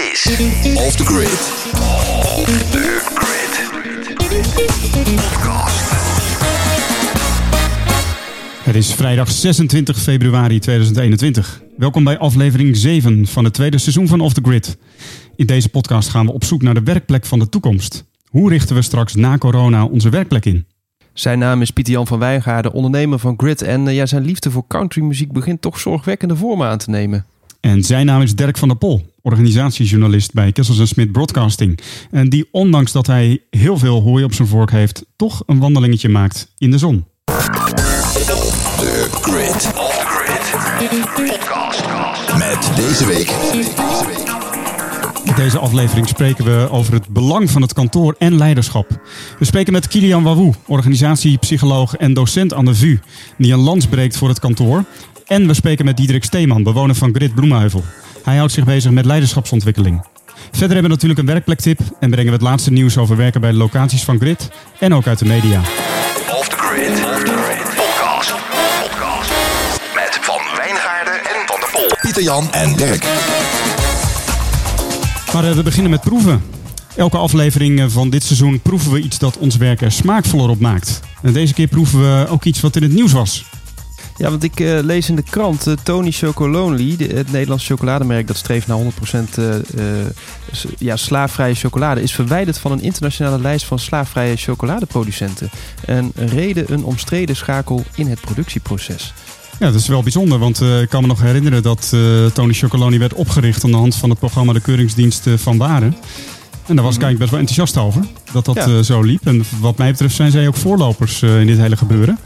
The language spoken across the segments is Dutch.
is Off the Grid. Off the Grid. Podcast. Het is vrijdag 26 februari 2021. Welkom bij aflevering 7 van het tweede seizoen van Off the Grid. In deze podcast gaan we op zoek naar de werkplek van de toekomst. Hoe richten we straks na corona onze werkplek in? Zijn naam is Pieter Jan van Wijngaarden, ondernemer van Grid. En eh, ja, zijn liefde voor countrymuziek begint toch zorgwekkende vormen aan te nemen. En zijn naam is Dirk van der Pol, organisatiejournalist bij Kessels Smit Broadcasting. En die ondanks dat hij heel veel hooi op zijn vork heeft, toch een wandelingetje maakt in de zon. The Grid. Met deze week. In deze aflevering spreken we over het belang van het kantoor en leiderschap. We spreken met Kilian Wawou, organisatiepsycholoog en docent aan de VU, die een lans breekt voor het kantoor. En we spreken met Diederik Steeman, bewoner van Grid Bloemenheuvel. Hij houdt zich bezig met leiderschapsontwikkeling. Verder hebben we natuurlijk een werkplektip en brengen we het laatste nieuws over werken bij de locaties van Grid en ook uit de media. Off the Grid. Off the Grid. Podcast. Podcast. Met Van Wijngaarden en Van der Pol. Pieter Jan en Dirk. Maar eh, we beginnen met proeven. Elke aflevering eh, van dit seizoen proeven we iets dat ons werk er smaakvoller op maakt. En deze keer proeven we ook iets wat in het nieuws was. Ja, want ik eh, lees in de krant eh, Tony Chocolonely, de- het Nederlandse chocolademerk dat streeft naar 100% eh, eh, ja, slaafvrije chocolade, is verwijderd van een internationale lijst van slaafvrije chocoladeproducenten. En reden een omstreden schakel in het productieproces. Ja, dat is wel bijzonder, want ik kan me nog herinneren dat Tony Chocoloni werd opgericht aan de hand van het programma De Keuringsdienst van Baren. En daar was ik eigenlijk best wel enthousiast over, dat dat Ja. zo liep. En wat mij betreft zijn zij ook voorlopers in dit hele gebeuren.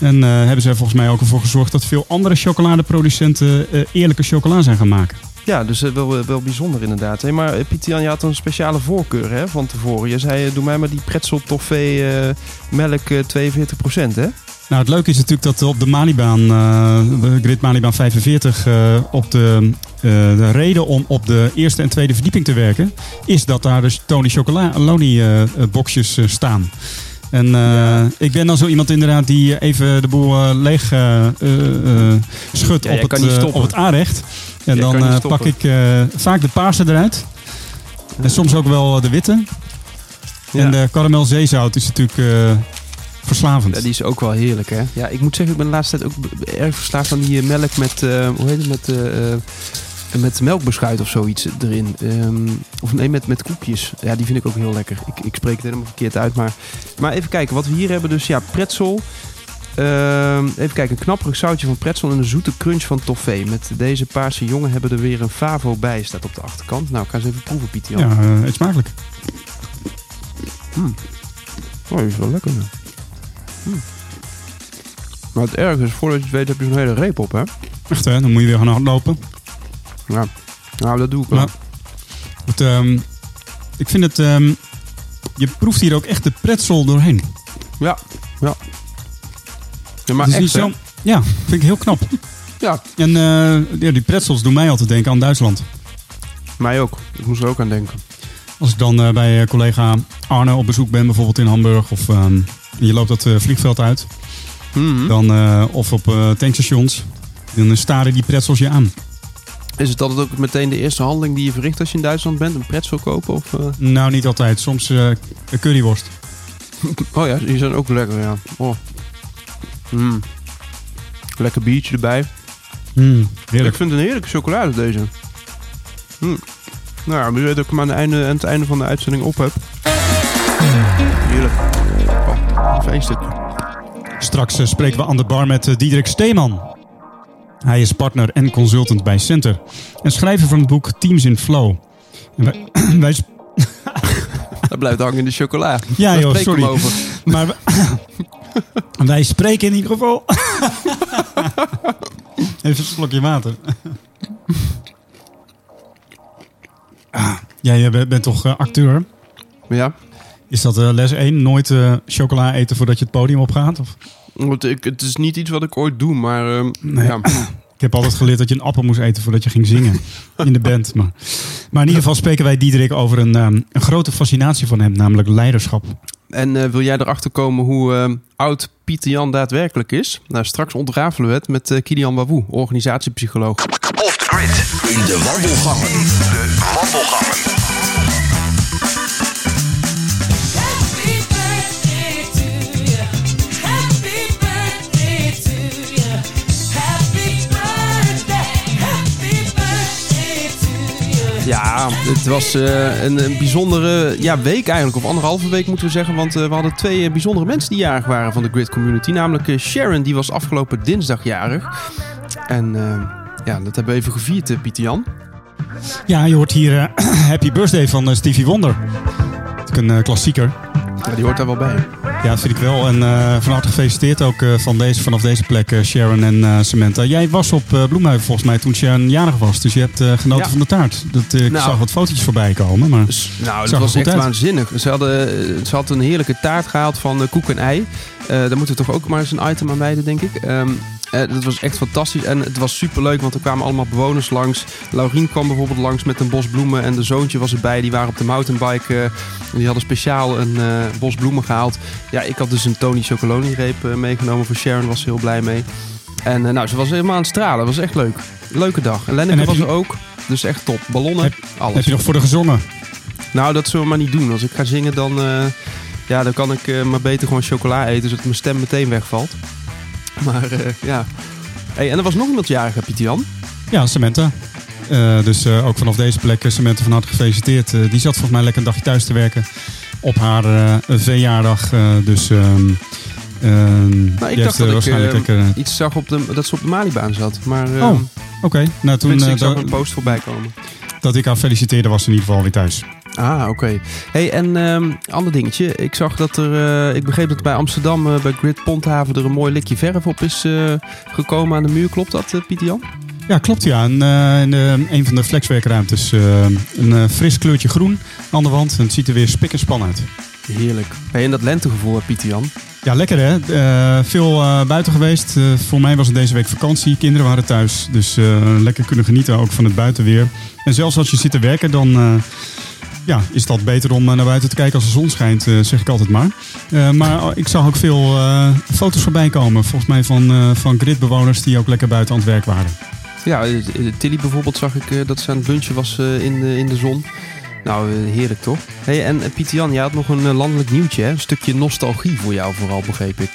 En eh, hebben zij volgens mij ook ervoor gezorgd dat veel andere chocoladeproducenten eh, eerlijke chocola zijn gaan maken. Ja, dus eh, wel, wel bijzonder inderdaad. Hey, maar Pieter Jan, je had een speciale voorkeur hè, van tevoren. Je zei, doe mij maar die pretzel toffee melk eh 42%, hè? Nou, het leuke is natuurlijk dat op de Malibaan, de Grid Malibaan 45, eh, op de, de reden om op de eerste en tweede verdieping te werken, is dat daar dus Tony Chocoloni eh, boxjes staan. En eh, ik ben dan zo iemand inderdaad die even de boel eh, leeg eh, eh, eh, schudt Ja, op, het, eh, op het aanrecht. En Jij dan eh, pak ik eh, vaak de paarse eruit. En soms ook wel eh, de witte. En de karamel zeezout is natuurlijk eh, verslavend. Ja, die is ook wel heerlijk, hè? Ja, ik moet zeggen, ik ben de laatste tijd ook erg verslaafd aan die eh, melk met, eh, hoe heet het, met, eh, eh, met melkbeschuit of zoiets erin. Ehm, of nee, met, met koekjes. Ja, die vind ik ook heel lekker. Ik, ik spreek het helemaal verkeerd uit, maar... Maar even kijken, wat we hier hebben dus, ja, pretzel. Ehm, even kijken, een knapperig zoutje van pretzel en een zoete crunch van toffee. Met deze paarse jongen hebben er weer een favo bij, staat op de achterkant. Nou, ik ga eens even proeven, Pieter Jan. Ja, eh, eet smakelijk. Oh, die is wel lekker. ja. Hm. Maar het erg is, voordat je het weet heb je zo'n hele reep op, hè? Echt hè, dan moet je weer gaan hardlopen. Ja. Nou, dat doe ik wel. Het, ehm, ik vind het, ehm, je proeft hier ook echt de pretzel doorheen. Ja, ja. Ja, maar echt, zo, ja, vind ik heel knap. Ja, En eh, ja, die pretzels doen mij altijd denken aan Duitsland. mij ook. Ik moest er ook aan denken. Als ik dan eh, bij eh, collega Arne op bezoek ben, bijvoorbeeld in Hamburg, of ehm, je loopt dat vliegveld uit, Mhm. dan, of op tankstations, dan staren die pretzels je aan. Is het altijd ook meteen de eerste handeling die je verricht als je in Duitsland bent? Een pretzel kopen? Of, eh? Nou, niet altijd. Soms eh, een curryworst. Oh ja, die zijn ook lekker, ja. Oh. Mm. Lekker biertje erbij. Mm, Ik heerlijk. vind het een heerlijke chocolade deze. Mm. Nou ja, weet dat ik hem aan, de einde, aan het einde van de uitzending op heb. Heerlijk. Oh, even één stukje. Straks eh, spreken we aan de bar met Diederik Steeman. Hij is partner en consultant bij Center. En schrijver van het boek Teams in Flow. En wij, wij sp- Dat blijft hangen in de chocola. ja Daar joh, sorry. over. Maar wij spreken in ieder geval. Even een slokje water. Ah, Jij bent bent toch eh, acteur? Ja. Is dat eh, les 1? Nooit eh, chocola eten voordat je het podium opgaat? Of? Want ik, het is niet iets wat ik ooit doe, maar ehm, Nee. ja. Ik heb altijd geleerd dat je een appel moest eten voordat je ging zingen in de band. Maar, maar in ieder geval spreken wij Diederik over een, ehm, een grote fascinatie van hem, namelijk leiderschap. En eh, wil jij erachter komen hoe ehm, oud Pieter Jan daadwerkelijk is? Nou, straks ontrafelen we het met eh Kilian Wawou, organisatiepsycholoog. Off the grid. In de wandelgangen. De wandelgangen. Ja, het was eh, een, een bijzondere ja, week eigenlijk, of anderhalve week moeten we zeggen. Want eh, we hadden twee eh, bijzondere mensen die jarig waren van de Grid Community. Namelijk Sharon, die was afgelopen dinsdag jarig. En ja, dat hebben we even gevierd, Pieter Jan. Ja, je hoort hier Happy Birthday van Stevie Wonder. Dat is een klassieker. Ja, die hoort daar wel bij. Ja, dat vind ik wel. En eh, van harte gefeliciteerd ook eh, van deze, vanaf deze plek, eh, Sharon en Samantha. Jij was op uh, Bloemhuizen volgens mij toen Sharon jarig was. Dus je hebt genoten Ja. van de taart. Dat, ik Nou. zag wat fotootjes voorbij komen. Maar... Nou, dat was echt uit. waanzinnig. Ze, hadden, ze had een heerlijke taart gehaald van koek en ei. Daar moeten we toch ook maar eens een item aan wijden, denk ik. Ehm, eh, dat was echt fantastisch. En het was superleuk, want er kwamen allemaal bewoners langs. Laurien kwam bijvoorbeeld langs met een bos bloemen. En de zoontje was erbij. Die waren op de mountainbike. eh, die hadden speciaal een eh, bos bloemen gehaald. Ja, ik had dus een Tony Chocoloni-reep eh, meegenomen voor Sharon. Was ze heel blij mee. En nou, ze was helemaal aan het stralen. Het was echt leuk. Leuke dag. En Lenneke En was je- er ook. Dus echt top. Ballonnen, Heb- alles. Heb je nog voor de gezongen? Nou, dat zullen we maar niet doen. Als ik ga zingen, dan, ja, dan kan ik maar beter gewoon chocola eten, zodat mijn stem meteen wegvalt. Maar eh, ja. Hey, en er was nog iemand jarig, hè, Pieter Jan. Ja, Samantha. Eh, dus eh, ook vanaf deze plek, Samantha van harte gefeliciteerd. Die zat volgens mij lekker een dagje thuis te werken op haar verjaardag. Dus ehm ehm, die dacht heeft, dat ik, waarschijnlijk eh, lekker... eh, Iets zag op de, dat ze op de Malibaan zat. Maar Oh, Oké, nou toen ik zag een post voorbij komen. dat ik haar feliciteerde was ze in ieder geval weer thuis. Ah, oké. Hey, en ehm ander dingetje. Ik zag dat er, eh, ik begreep dat bij Amsterdam, eh, bij Grid Ponthaven, er een mooi likje verf op is eh, gekomen aan de muur. Klopt dat, Pieter Jan? Ja, klopt ja. En, in de- een van de flexwerkruimtes een fris kleurtje groen aan de wand. En het ziet er weer spik en span uit. Heerlijk. Hey, en dat lentegevoel, Pieter Jan? Ja, lekker hè. Veel buiten geweest. Voor mij was het deze week vakantie. Kinderen waren thuis. Dus lekker kunnen genieten ook van het buitenweer. En zelfs als je zit te werken, dan ja, is dat beter om eh, naar buiten te kijken als de zon schijnt, eh, zeg ik altijd maar. Eh, maar ik zag ook veel eh, foto's voorbij komen. Volgens mij van, eh van gridbewoners die ook lekker buiten aan het werk waren. Ja, Tilly bijvoorbeeld zag ik dat ze aan het lunchen was eh, in, de, in de zon. Nou, heerlijk toch? Hey, en Pieter Jan, jij had nog een landelijk nieuwtje, hè? Een stukje nostalgie voor jou vooral, begreep ik.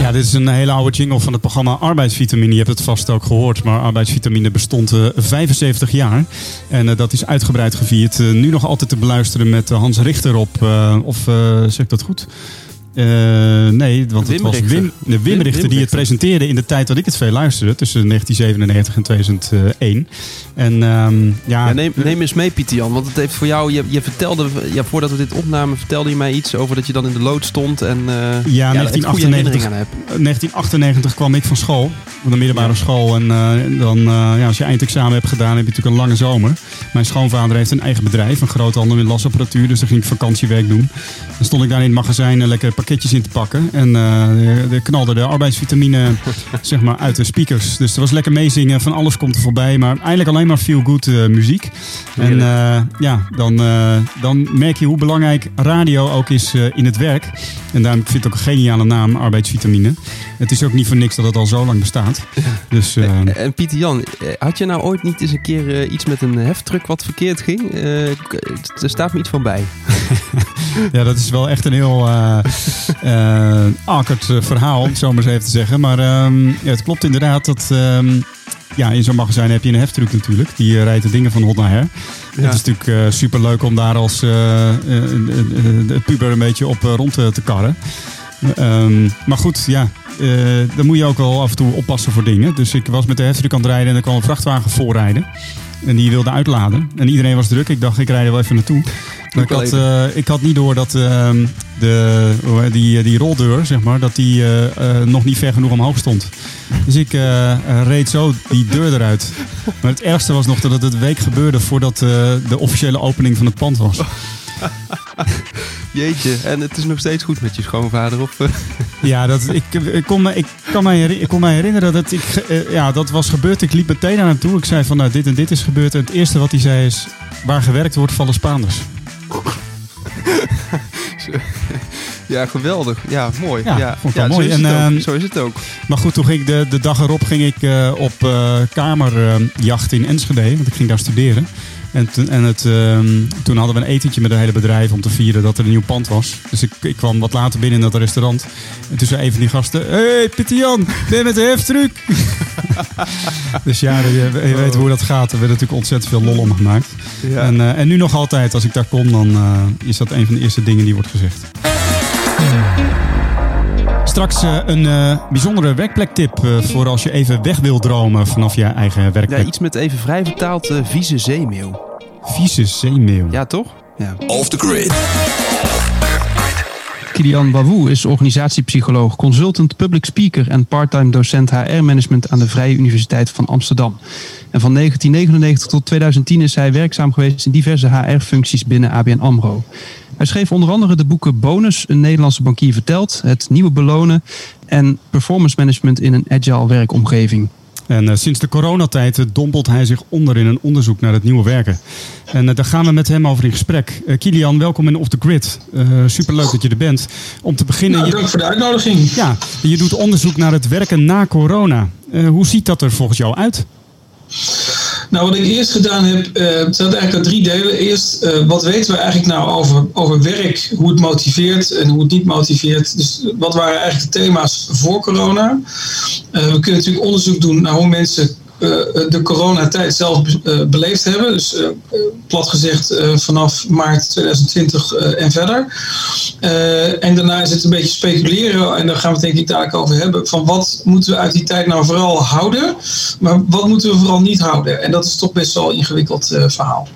Ja. dit is een hele oude jingle van het programma Arbeidsvitamine. Je hebt het vast ook gehoord, maar Arbeidsvitamine bestond eh, 75 jaar. En eh, dat is uitgebreid gevierd. Eh, nu nog altijd te beluisteren met eh, Hans Richter op, eh, of eh, zeg ik dat goed? Eh, nee, want het was. Wim, de Wim, Wim- Richter Wim die het presenteerde in de tijd dat ik het veel luisterde. Tussen 1997 en 2001. En ehm, ja, ja, neem, neem eens mee, Pieter Jan, want het heeft voor jou... Je, je vertelde, ja, voordat we dit opnamen, vertelde je mij iets over dat je dan in de lood stond en eh Ja, daar echt goede 1998. herinneringen aan hebt. 1998 kwam ik van school, van de middelbare Ja. school. En eh, dan, ja, als je eindexamen hebt gedaan, heb je natuurlijk een lange zomer. Mijn schoonvader heeft een eigen bedrijf, een groothandel met lasapparatuur. Dus daar ging ik vakantiewerk doen. Dan stond ik daar in het magazijn eh, lekker pakketjes in te pakken. En eh er knalde de arbeidsvitamine zeg maar, uit de speakers. Dus er was lekker meezingen, van alles komt er voorbij. Maar eigenlijk alleen maar feel-good eh, muziek. En eh, ja, dan, dan merk je hoe belangrijk radio ook is in het werk. En daarom vind ik het ook een geniale naam, arbeidsvitamine. Het is ook niet voor niks dat het al zo lang bestaat. Dus Eh, En Pieter Jan, had je nou ooit niet eens een keer iets met een heftruck wat verkeerd ging? Er staat me iets van bij. ja, dat is wel echt een heel eh, verhaal, om het zo maar eens even te zeggen. Maar ehm, ja, het klopt inderdaad dat... ehm, ja, in zo'n magazijn heb je een heftruck natuurlijk. Die rijdt de dingen van hot naar her. Het is natuurlijk super leuk om daar als puber een beetje op rond te, te karren. Ehm, maar goed, ja, dan moet je ook wel af en toe oppassen voor dingen. Dus ik was met de heftruck aan het rijden en er kwam een vrachtwagen voorrijden. En die wilde uitladen. En iedereen was druk. Ik dacht, ik rijd er wel even naartoe. Maar ik had, eh, ik had niet door dat ehm, de, hoe heet die, die roldeur, zeg maar, dat die eh, eh, nog niet ver genoeg omhoog stond. Dus ik eh, eh, reed zo die deur eruit. Maar het ergste was nog dat het een week gebeurde voordat eh, de officiële opening van het pand was. Jeetje, en het is nog steeds goed met je schoonvader? Of, eh? Ja, dat, ik, ik, kon me, ik, kan mij, heri- ik kon mij herinneren dat ik, eh, ja, dat was gebeurd. Ik liep meteen naar hem toe. Ik zei van nou, dit en dit is gebeurd. En het eerste wat hij zei is, waar gewerkt wordt vallen Spaanders. ja, geweldig. Ja, mooi. Ja, Ja, vond ik wel zo mooi. is En, het ook. ehm, Zo is het ook. Maar goed, toen ging ik de, de dag erop ging ik eh, op kamerjacht in Enschede, want ik ging daar studeren. En, toen- en het, ehm, toen hadden we een etentje met het hele bedrijf om te vieren dat er een nieuw pand was. Dus ik, ik kwam wat later binnen in dat restaurant. En toen zei een van die gasten: hey, Pieter Jan, ben je met de heftruck? dus ja, je, je weet hoe dat gaat. Er werd natuurlijk ontzettend veel lol om gemaakt. Ja. En, eh, en nu nog altijd, als ik daar kom, dan eh, is dat een van de eerste dingen die wordt gezegd. Straks eh, een eh, bijzondere werkplektip eh, voor als je even weg wil dromen vanaf je eigen ja, werkplek. iets met even vrij vertaald vieze zeemeel. Vieze zeemeel. Ja, toch? Ja. Off the grid. Kilian Bavou is organisatiepsycholoog, consultant, public speaker en parttime docent HR-management aan de Vrije Universiteit van Amsterdam. En van 1999 tot 2010 is hij werkzaam geweest in diverse HR-functies binnen ABN AMRO. Hij schreef onder andere de boeken Bonus, een Nederlandse bankier vertelt, Het Nieuwe Belonen en Performance Management in een Agile werkomgeving. En eh, sinds de coronatijd dompelt hij zich onder in een onderzoek naar het nieuwe werken. En eh, daar gaan we met hem over in gesprek. Eh, Kilian, welkom in Off the Grid. Eh superleuk dat je er bent. Om te beginnen, Nou, je, dank voor de uitnodiging. ja, je doet onderzoek naar het werken na corona. Eh, hoe ziet dat er volgens jou uit? Nou, wat ik eerst gedaan heb, eh het zat eigenlijk uit drie delen. Eerst, eh, wat weten we eigenlijk nou over, over werk, hoe het motiveert en hoe het niet motiveert. Dus wat waren eigenlijk de thema's voor corona? Eh, we kunnen natuurlijk onderzoek doen naar hoe mensen de coronatijd zelf eh, beleefd hebben. Dus eh, eh, plat gezegd eh, vanaf maart 2020 eh, en verder. Eh, en daarna is het een beetje speculeren, en daar gaan we het denk ik dadelijk over hebben, van wat moeten we uit die tijd nou vooral houden, maar wat moeten we vooral niet houden. En dat is toch best wel een ingewikkeld eh, verhaal.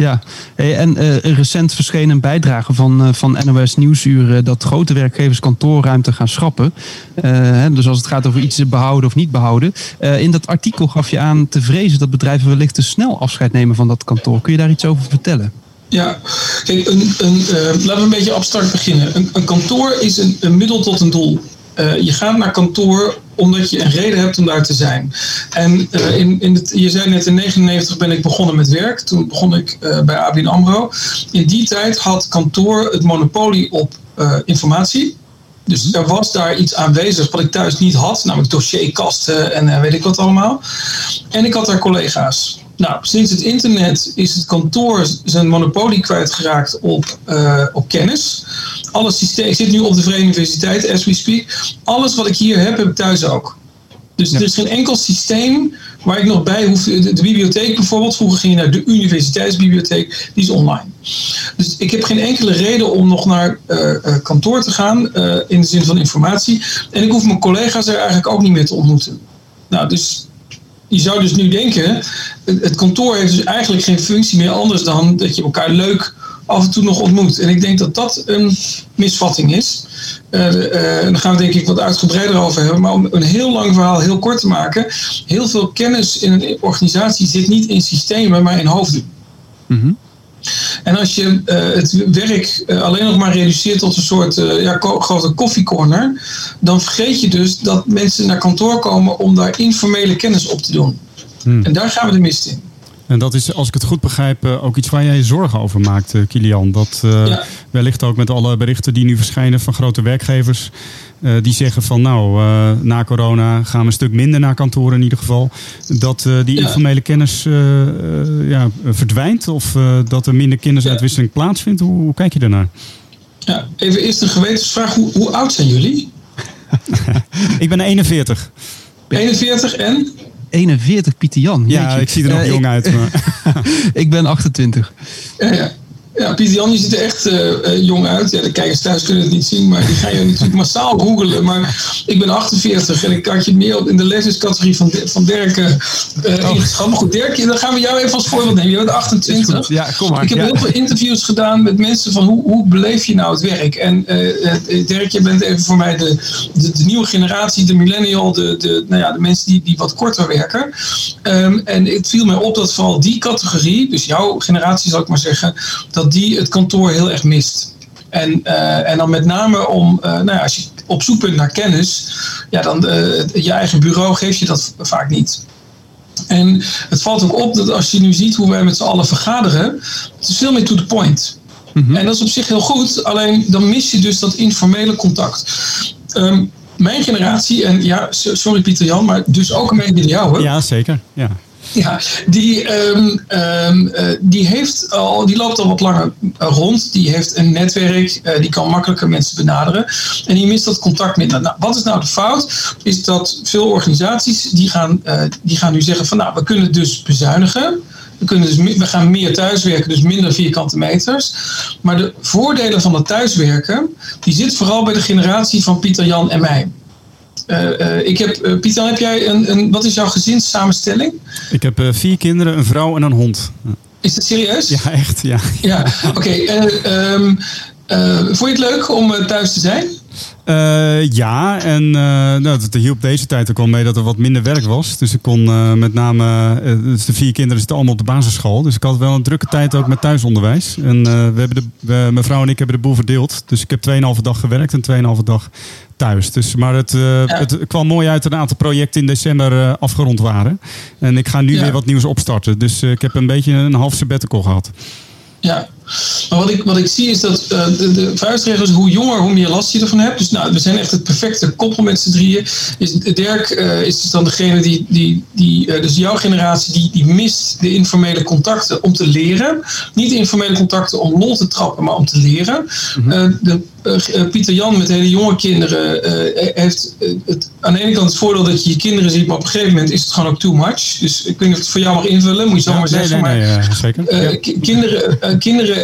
Ja, Hey, en eh, een recent verschenen bijdrage van, eh, van NOS Nieuwsuur eh, dat grote werkgevers kantoorruimte gaan schrappen. Dus als het gaat over iets behouden of niet behouden. Eh, in dat artikel gaf je aan te vrezen dat bedrijven wellicht te snel afscheid nemen van dat kantoor. Kun je daar iets over vertellen? Ja, kijk, een, een, laten we een beetje abstract beginnen. Een, kantoor is een middel tot een doel. Eh, je gaat naar kantoor omdat je een reden hebt om daar te zijn. En eh, in, in het, je zei net, in 1999 ben ik begonnen met werk. Toen begon ik eh, bij ABN AMRO. In die tijd had kantoor het monopolie op informatie. Dus er was daar iets aanwezig wat ik thuis niet had, namelijk dossierkasten en weet ik wat allemaal. En ik had daar collega's. Nou, sinds het internet is het kantoor zijn monopolie kwijtgeraakt op, eh, op kennis. Alle systeem, ik zit nu op de Verenigde Universiteit, as we speak. Alles wat ik hier heb, heb ik thuis ook. Dus er is geen enkel systeem waar ik nog bij hoef. De, de bibliotheek bijvoorbeeld, vroeger ging je naar de universiteitsbibliotheek, die is online. Dus ik heb geen enkele reden om nog naar eh, eh, kantoor te gaan in de zin van informatie. En ik hoef mijn collega's er eigenlijk ook niet meer te ontmoeten. Nou, dus je zou dus nu denken, het, kantoor heeft dus eigenlijk geen functie meer anders dan dat je elkaar leuk af en toe nog ontmoet. En ik denk dat dat een misvatting is. En daar gaan we denk ik wat uitgebreider over hebben. Maar om een heel lang verhaal heel kort te maken. Heel veel kennis in een organisatie zit niet in systemen, maar in hoofden. En als je eh, het werk eh, alleen nog maar reduceert tot een soort eh, ja, grote koffiecorner, dan vergeet je dus dat mensen naar kantoor komen om daar informele kennis op te doen. En daar gaan we de mist in. En dat is, als ik het goed begrijp, eh, ook iets waar jij je zorgen over maakt, eh, Kilian. Dat eh, Ja. wellicht ook met alle berichten die nu verschijnen van grote werkgevers. die zeggen van nou, na corona gaan we een stuk minder naar kantoor in ieder geval. Dat die Ja. informele kennis ja, verdwijnt of dat er minder kennisuitwisseling plaatsvindt. Hoe, hoe kijk je daarnaar? Ja, even eerst een gewetensvraag. Hoe, hoe oud zijn jullie? Ik ben 41. 41 en? 41 Pieter Jan. Ja, jeetje. ik zie er nog Eh, jong ik- uit. Maar... Ik ben 28. Ja, Jan, je ziet er echt eh, eh, jong uit. Ja, de kijkers thuis kunnen het niet zien, maar die ga je natuurlijk massaal googelen. Maar ik ben 48 en ik had je meer op in de levenscategorie van, van Dirk eh Oh. ingeschat. Maar goed, Dirk, dan gaan we jou even als voorbeeld nemen. Je bent 28. Ja, kom maar. Ik heb Ja. heel veel interviews gedaan met mensen van hoe, hoe beleef je nou het werk? En eh, Dirk, je bent even voor mij de, de, de nieuwe generatie, de millennial, de, de, nou ja, de mensen die, die wat korter werken. Ehm, en het viel mij op dat vooral die categorie, dus jouw generatie zal ik maar zeggen, dat die het kantoor heel erg mist. En, eh, en dan met name om, eh, nou ja, als je op zoek bent naar kennis, ja, dan eh, je eigen bureau geeft je dat vaak niet. En het valt ook op dat als je nu ziet hoe wij met z'n allen vergaderen, het is veel meer to the point. En dat is op zich heel goed, alleen dan mis je dus dat informele contact. Ehm, mijn generatie, en ja, so- sorry Pieter Jan, maar dus ook een beetje de jouwe. Ja, zeker. Ja. Ja, die, ehm, ehm, eh, die, heeft al, die loopt al wat langer eh, rond. Die heeft een netwerk. eh, die kan makkelijker mensen benaderen. En die mist dat contact minder. Nou, wat is nou de fout? Is dat veel organisaties die gaan, die gaan nu zeggen van nou, we kunnen dus bezuinigen. We, kunnen dus, we gaan meer thuiswerken, dus minder vierkante meters. Maar de voordelen van dat thuiswerken, die zit vooral bij de generatie van Pieter, Jan en mij. Eh, eh, ik heb, eh, Pieter, heb jij een, een, wat is jouw gezinssamenstelling? Ik heb vier kinderen, een vrouw en een hond. Is dat serieus? Ja, echt. Ja. Ja, oké. eh, ehm, eh, vond je het leuk om thuis te zijn? Eh, ja, en eh nou, het hielp deze tijd ook wel mee dat er wat minder werk was. Dus ik kon eh, met name, dus de vier kinderen zitten allemaal op de basisschool. Dus ik had wel een drukke tijd ook met thuisonderwijs. En we hebben de, we, mijn vrouw en ik hebben de boel verdeeld. Dus ik heb 2,5 dag gewerkt en 2,5 dag thuis. Dus, maar het, het kwam mooi uit dat een aantal projecten in december afgerond waren. En ik ga nu Ja. weer wat nieuws opstarten. Dus ik heb een beetje een half sabbatical gehad. Ja. Maar wat ik, wat ik zie is dat eh, de, de vuistregel is hoe jonger, hoe meer last je ervan hebt. Dus nou, we zijn echt het perfecte koppel met z'n drieën. Is, Dirk eh, is dus dan degene die, die, die eh, dus jouw generatie, die, die mist de informele contacten om te leren. Niet de informele contacten om lol te trappen, maar om te leren. De, eh, Pieter Jan met hele jonge kinderen heeft het, aan de ene kant het voordeel dat je je kinderen ziet, maar op een gegeven moment is het gewoon ook too much. Dus ik weet niet of het voor jou mag invullen, moet je zo Ja, maar nee, zeggen. nee, maar, nee, zeker. Ja. ki- kinderen, kinderen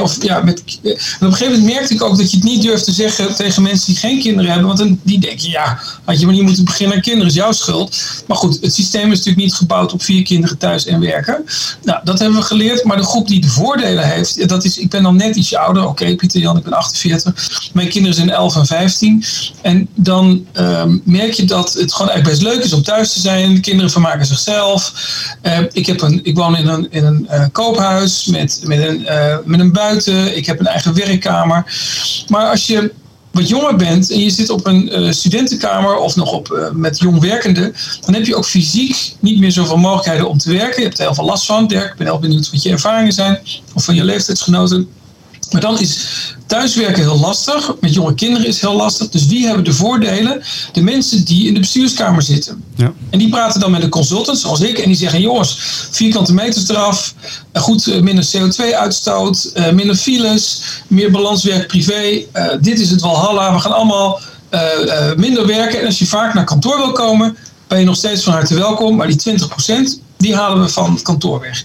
Of, ja, met, en op een gegeven moment merkte ik ook dat je het niet durft te zeggen tegen mensen die geen kinderen hebben. Want dan, die denken, ja, had je maar niet moeten beginnen aan kinderen, is jouw schuld. Maar goed, het systeem is natuurlijk niet gebouwd op vier kinderen thuis en werken. Nou, dat hebben we geleerd. Maar de groep die de voordelen heeft, dat is, ik ben dan net ietsje ouder. Oké, Pieter Jan, ik ben 48. Mijn kinderen zijn 11 en 15. En dan ehm, merk je dat het gewoon eigenlijk best leuk is om thuis te zijn. De kinderen vermaken zichzelf. Eh, ik, heb een, ik woon in een, in een eh, koophuis met, met, een, eh, met een buiten. Ik heb een eigen werkkamer. Maar als je wat jonger bent en je zit op een eh, studentenkamer of nog op, eh, met jong werkenden, dan heb je ook fysiek niet meer zoveel mogelijkheden om te werken. Je hebt er heel veel last van. Dirk, ik ben heel benieuwd wat je ervaringen zijn of van je leeftijdsgenoten. Maar dan is thuiswerken heel lastig. Met jonge kinderen is het heel lastig. Dus wie hebben de voordelen? De mensen die in de bestuurskamer zitten. Ja. En die praten dan met een consultant zoals ik. En die zeggen, jongens, vierkante meters eraf. eh, Goed, eh, minder CO2-uitstoot. eh, Minder files. Meer balanswerk privé. dit is het Walhalla. We gaan allemaal minder werken. En als je vaak naar kantoor wil komen, ben je nog steeds van harte welkom. Maar die 20% die halen we van het kantoor weg.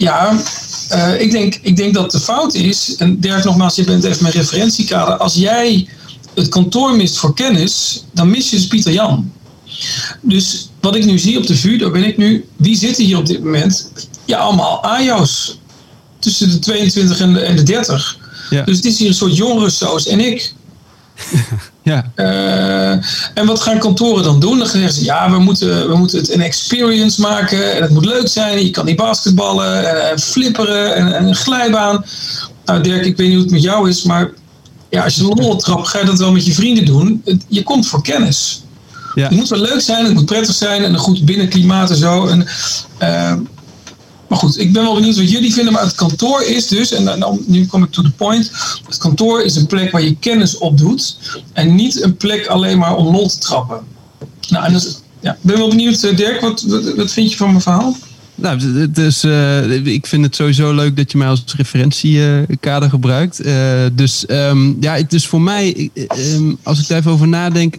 Ja, eh, ik, denk, ik denk dat de fout is, en Dirk nogmaals, je bent even mijn referentiekader. Als jij het kantoor mist voor kennis, dan mis je dus Pieter Jan. Dus wat ik nu zie op de VU, daar ben ik nu, wie zitten hier op dit moment? Ja, allemaal AJO's. Tussen de 22 en de, en de 30. Ja. Dus het is hier een soort jongerensoos en ik. Ja, Eh, en wat gaan kantoren dan doen? Dan zeggen ze, ja, we moeten, we moeten het een experience maken. En het moet leuk zijn. Je kan niet basketballen en, en flipperen en, en een glijbaan. Nou Dirk, ik weet niet hoe het met jou is, maar ja, als je een lol trapt, ga je dat wel met je vrienden doen. Je komt voor kennis. Ja. Het moet wel leuk zijn, het moet prettig zijn en een goed binnenklimaat en zo. En, eh, maar goed, ik ben wel benieuwd wat jullie vinden. Maar het kantoor is dus, en dan, nu kom ik to the point. Het kantoor is een plek waar je kennis opdoet. En niet een plek alleen maar om lol te trappen. Nou, en dus, ja, ben wel benieuwd, eh, Dirk, wat, wat, vind je van mijn verhaal? Nou, het- is, eh, ik vind het sowieso leuk dat je mij als referentiekader gebruikt. Eh, dus ja, ja, het is voor mij, eh, ehm, als ik daar even over nadenk.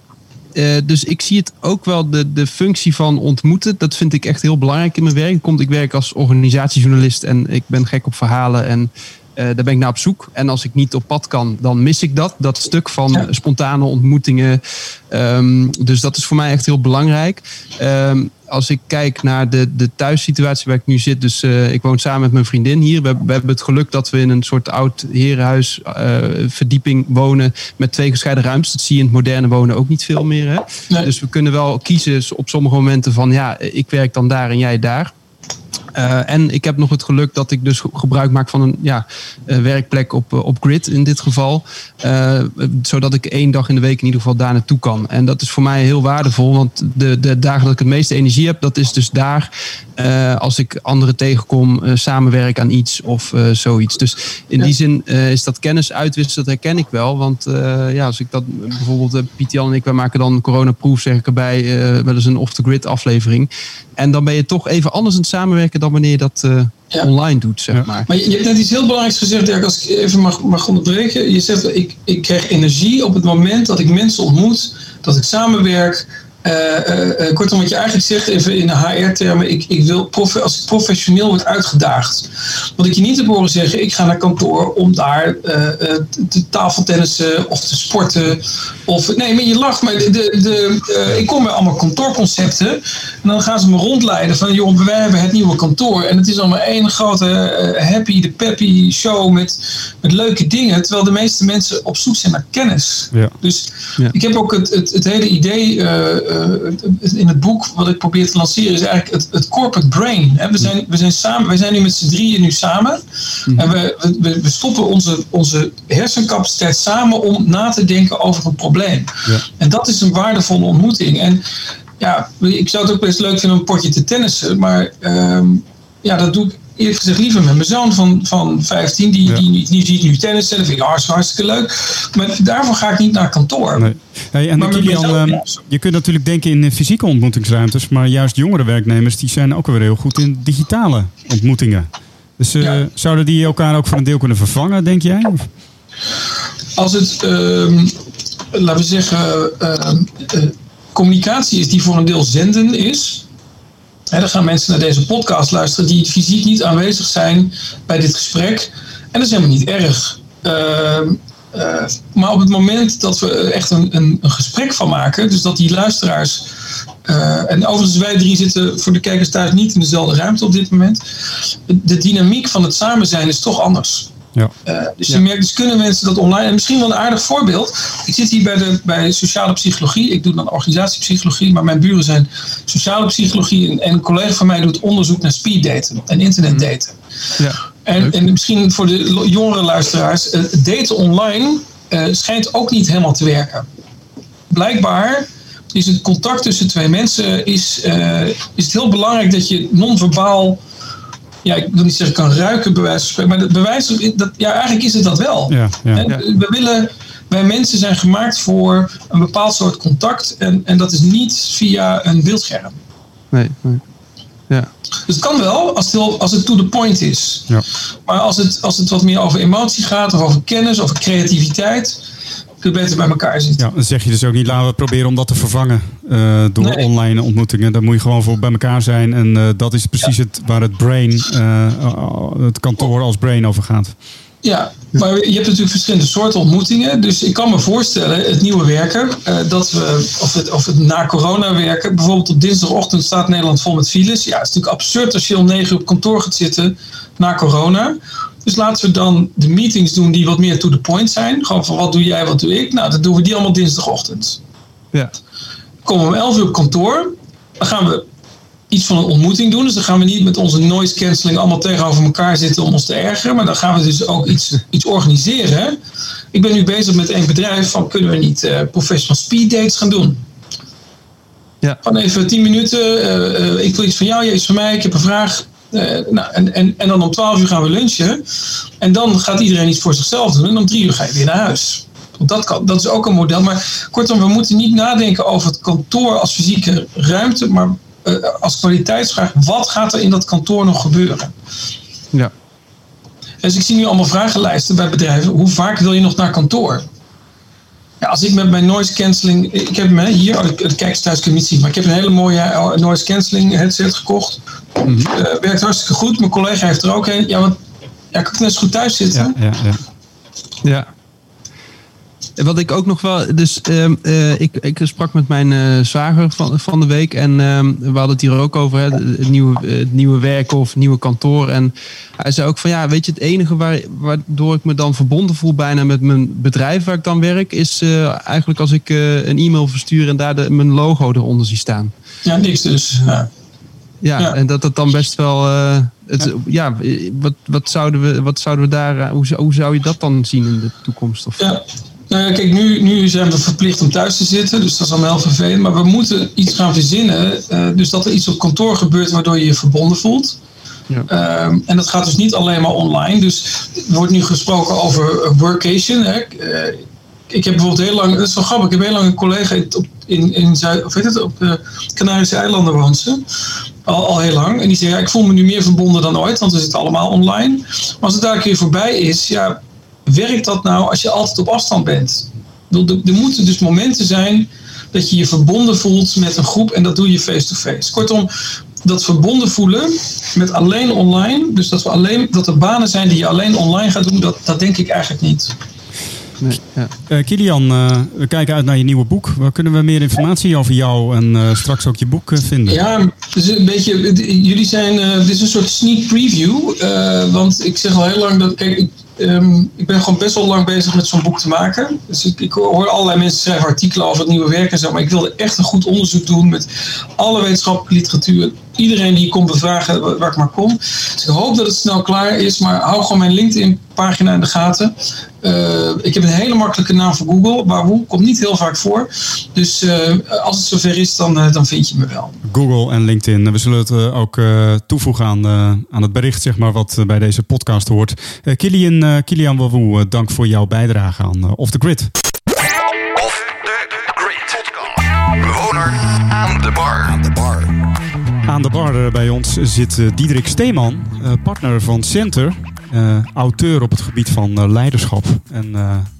Eh, dus ik zie het ook wel de, de functie van ontmoeten. Dat vind ik echt heel belangrijk in mijn werk. Komt, ik werk als organisatiejournalist en ik ben gek op verhalen. En eh, daar ben ik naar op zoek. En als ik niet op pad kan, dan mis ik dat. Dat stuk van Ja. spontane ontmoetingen. Ehm, dus dat is voor mij echt heel belangrijk. Ehm, als ik kijk naar de, de thuissituatie waar ik nu zit. Dus eh, ik woon samen met mijn vriendin hier. We, we hebben het geluk dat we in een soort oud herenhuis eh, verdieping wonen. Met twee gescheiden ruimtes. Dat zie je in het moderne wonen ook niet veel meer. Hè? Nee. Dus we kunnen wel kiezen op sommige momenten van ja, ik werk dan daar en jij daar. Eh, en ik heb nog het geluk dat ik dus ge- gebruik maak van een ja, eh, werkplek op, eh, op grid in dit geval. Zodat ik één dag in de week in ieder geval daar naartoe kan. En dat is voor mij heel waardevol. Want de, de dagen dat ik het meeste energie heb, dat is dus daar als ik anderen tegenkom, samenwerk aan iets of zoiets. Dus in Ja. die zin is dat kennis uitwisselen, dat herken ik wel. Want ja, als ik dat bijvoorbeeld, Piet Jan en ik, wij maken dan coronaproof, zeg ik erbij, wel eens een off-the-grid aflevering. En dan ben je toch even anders aan het samenwerken dan wanneer je dat eh, Ja. online doet, zeg Ja. maar. Maar je, je hebt net iets heel belangrijks gezegd, Dirk, als ik even mag, mag onderbreken. Je zegt, ik, ik krijg energie op het moment dat ik mensen ontmoet, dat ik samenwerk. Eh, eh, eh, kortom, wat je eigenlijk zegt, even in de HR-termen, ik, ik wil als ik professioneel word uitgedaagd. Want ik je niet heb horen zeggen, ik ga naar kantoor om daar te- te tafeltennissen of te sporten. Of, nee, maar je lacht, maar de, de, ik kom bij allemaal kantoorconcepten. En dan gaan ze me rondleiden van, joh, wij hebben het nieuwe kantoor. En het is allemaal één grote happy, de peppy show met, met leuke dingen. Terwijl de meeste mensen op zoek zijn naar kennis. Ja. Dus Ja. ik heb ook het, het, het hele idee in het boek wat ik probeer te lanceren, is eigenlijk het, het corporate brain. Hè. We, zijn, we, zijn samen, we zijn nu met z'n drieën nu samen. En we, we, we stoppen onze, onze hersencapaciteit samen om na te denken over een probleem. Ja. En dat is een waardevolle ontmoeting. En ja, ik zou het ook best leuk vinden om een potje te tennissen. Maar ehm, ja, dat doe ik eerlijk gezegd liever met mijn zoon van, van 15. Die, Ja. die, die, ziet nu tennissen. Dat vind ik hartstikke, hartstikke leuk. Maar daarvoor ga ik niet naar kantoor. Nee. Hey, en Kilian, ehm, je kunt natuurlijk denken in eh, fysieke ontmoetingsruimtes, maar juist jongere werknemers die zijn ook weer heel goed in digitale ontmoetingen. Dus eh, Ja. zouden die elkaar ook voor een deel kunnen vervangen, denk jij? Of- Als het, ehm, laten we zeggen, ehm, eh, communicatie is die voor een deel zenden is. Hè, dan gaan mensen naar deze podcast luisteren die fysiek niet aanwezig zijn bij dit gesprek. En dat is helemaal niet erg. Ehm, eh, maar op het moment dat we er echt een, een, een gesprek van maken, dus dat die luisteraars. eh, en overigens, wij drie zitten voor de kijkers thuis niet in dezelfde ruimte op dit moment. De dynamiek van het samen zijn is toch anders. Ja. Eh, dus je merkt, dus kunnen mensen dat online. En misschien wel een aardig voorbeeld. Ik zit hier bij, de, bij sociale psychologie. Ik doe dan organisatiepsychologie. Maar mijn buren zijn sociale psychologie. En, en een collega van mij doet onderzoek naar speeddaten en internetdaten. Ja. En, en misschien voor de jongere luisteraars. eh, daten online eh, schijnt ook niet helemaal te werken. Blijkbaar is het contact tussen twee mensen. Is, is het heel belangrijk dat je non-verbaal ja, ik wil niet zeggen kan ruiken, bij wijze van spreken. Maar het bewijs, dat, ja, eigenlijk is het dat wel. Ja, ja. We willen, wij mensen zijn gemaakt voor een bepaald soort contact. En, en dat is niet via een beeldscherm. Nee, nee. Ja. Dus het kan wel, als het, heel- als het to the point is. Ja. Maar als het, als het wat meer over emotie gaat, of over kennis, over creativiteit, je beter bij elkaar zitten. Ja, dan zeg je dus ook niet, laten we proberen om dat te vervangen eh, door Nee. online ontmoetingen. Daar moet je gewoon voor bij elkaar zijn. En eh, dat is precies het, waar het brain, eh, het kantoor als brain over gaat. Ja, maar je hebt natuurlijk verschillende soorten ontmoetingen. Dus ik kan me voorstellen, het nieuwe werken, dat we, of het, of het na corona werken, bijvoorbeeld op dinsdagochtend staat Nederland vol met files. Ja, het is natuurlijk absurd als je om negen uur op kantoor gaat zitten na corona. Dus laten we dan de meetings doen die wat meer to the point zijn. Gewoon van wat doe jij, wat doe ik. Nou, dan doen we die allemaal dinsdagochtend. Ja. Komen we om 11 uur op kantoor. Dan gaan we iets van een ontmoeting doen. Dus dan gaan we niet met onze noise cancelling allemaal tegenover elkaar zitten om ons te ergeren. Maar dan gaan we dus ook iets, iets organiseren. Ik ben nu bezig met een bedrijf van kunnen we niet eh, professional speed dates gaan doen. Ja. Gewoon even 10 minuten. eh, eh, ik wil iets van jou, jij iets van mij. Ik heb een vraag. Eh, nou, en, en, en dan om 12 uur gaan we lunchen. En dan gaat iedereen iets voor zichzelf doen. En om drie uur ga je weer naar huis. Dat, kan, dat is ook een model. Maar kortom, we moeten niet nadenken over het kantoor als fysieke ruimte. Maar eh, als kwaliteitsvraag. Wat gaat er in dat kantoor nog gebeuren? Ja. Dus ik zie nu allemaal vragenlijsten bij bedrijven. Hoe vaak wil je nog naar kantoor? Ja, als ik met mijn noise cancelling. Ik heb me hier, de kijkers thuis kunnen niet zien, maar ik heb een hele mooie eh, noise cancelling headset gekocht. Eh, werkt hartstikke goed. Mijn collega heeft er ook een. Ja, want ja, kan ik net zo goed thuis zitten? Ja, ja, ja. Ja. Wat ik ook nog wel. Dus ehm, eh, ik, ik sprak met mijn eh, zwager van, van de week. En ehm, we hadden het hier ook over. Hè, het, nieuwe, het nieuwe werken of het nieuwe kantoor. En hij zei ook van ja, weet je, het enige waar, waardoor ik me dan verbonden voel bijna met mijn bedrijf waar ik dan werk. Is eh, eigenlijk als ik een e-mail verstuur en daar de, mijn logo eronder zie staan. Ja, niks dus. Ja. Ja, Ja. en dat dat dan best wel. het, ja, wat, wat, zouden we, wat zouden we daar. Hoe, zou- hoe zou je dat dan zien in de toekomst? Of, Ja. Nou ja, kijk, nu, nu zijn we verplicht om thuis te zitten, dus dat is allemaal heel vervelend. Maar we moeten iets gaan verzinnen, eh, dus dat er iets op kantoor gebeurt waardoor je je verbonden voelt. Ja. Ehm, en dat gaat dus niet alleen maar online. Dus er wordt nu gesproken over eh, workation. Hè. Eh, ik heb bijvoorbeeld heel lang, dat is wel grappig, ik heb heel lang een collega in, op- in, in Zuid, of weet het, op de Canarische eilanden woont ze. Al, al heel lang. En die zei, ja, ik voel me nu meer verbonden dan ooit, want we zitten allemaal online. Maar als het daar een keer voorbij is, ja, werkt dat nou als je altijd op afstand bent? Ik bedoel, Er, moeten dus momenten zijn dat je je verbonden voelt met een groep en dat doe je face-to-face. Kortom, dat verbonden voelen met alleen online, dus dat, we alleen, dat er banen zijn die je alleen online gaat doen, dat, dat denk ik eigenlijk niet. nee, ja. Eh, Kilian, eh, we kijken uit naar je nieuwe boek. Waar kunnen we meer informatie over jou en eh, straks ook je boek vinden? Ja, dus een beetje, jullie zijn, eh, dit is een soort sneak preview, eh, want ik zeg al heel lang dat, kijk, ehm, ik ben gewoon best wel lang bezig met zo'n boek te maken. Dus ik, ik hoor allerlei mensen schrijven artikelen over het nieuwe werk en zo, maar ik wilde echt een goed onderzoek doen met alle wetenschappelijke literatuur. Iedereen die kon bevragen wa- waar ik maar kon. Dus ik hoop dat het snel klaar is, maar hou gewoon mijn LinkedIn-pagina in de gaten. Eh, ik heb een hele makkelijke naam voor Google, maar hoe komt niet heel vaak voor. Dus eh, als het zover is, dan, eh, dan vind je me wel. Google en LinkedIn. We zullen het ook eh, toevoegen aan, eh, aan het bericht zeg maar, wat bij deze podcast hoort. Eh Kilian, eh, Kilian Wawoe, dank voor jouw bijdrage aan Off the Grid. Off the grid. Bewoner aan de bar. Aan de bar. Aan de bar eh, bij ons zit eh, Diederik Steeman, eh, partner van Center. auteur op het gebied van leiderschap. En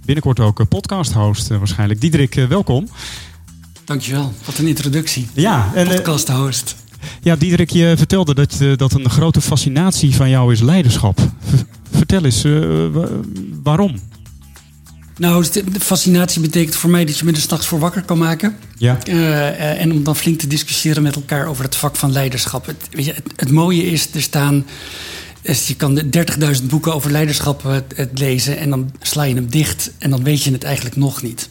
binnenkort ook podcast-host eh, waarschijnlijk. Diederik, welkom. Dankjewel, wat een introductie. Ja, en, Podcast host. ja, Diederik, je vertelde dat, dat een grote fascinatie van jou is leiderschap. Vertel eens, wa- waarom? Nou, de fascinatie betekent voor mij dat je me er s'nachts voor wakker kan maken. Ja. Eh, eh, en om dan flink te discussiëren met elkaar over het vak van leiderschap. Het, weet je, het, het mooie is, er staan. is je kan de 30.000 boeken over leiderschap eh, het lezen en dan sla je hem dicht en dan weet je het eigenlijk nog niet.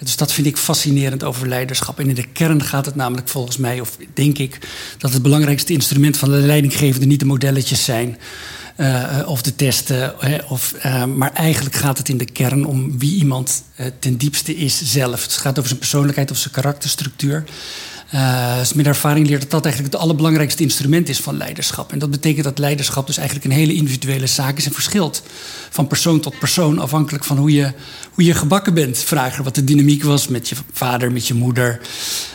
Dus dat vind ik fascinerend over leiderschap. En in de kern gaat het namelijk volgens mij, of denk ik, dat het belangrijkste instrument van de leidinggevende niet de modelletjes zijn. Eh, of de testen. of, eh, maar eigenlijk gaat het in de kern om wie iemand eh, ten diepste is zelf. Het gaat over zijn persoonlijkheid of zijn karakterstructuur. Eh, dus ervaring leert dat dat eigenlijk het allerbelangrijkste instrument is van leiderschap. En dat betekent dat leiderschap dus eigenlijk een hele individuele zaak is en verschilt van persoon tot persoon, afhankelijk van hoe je, hoe je gebakken bent. Vragen wat de dynamiek was met je vader, met je moeder,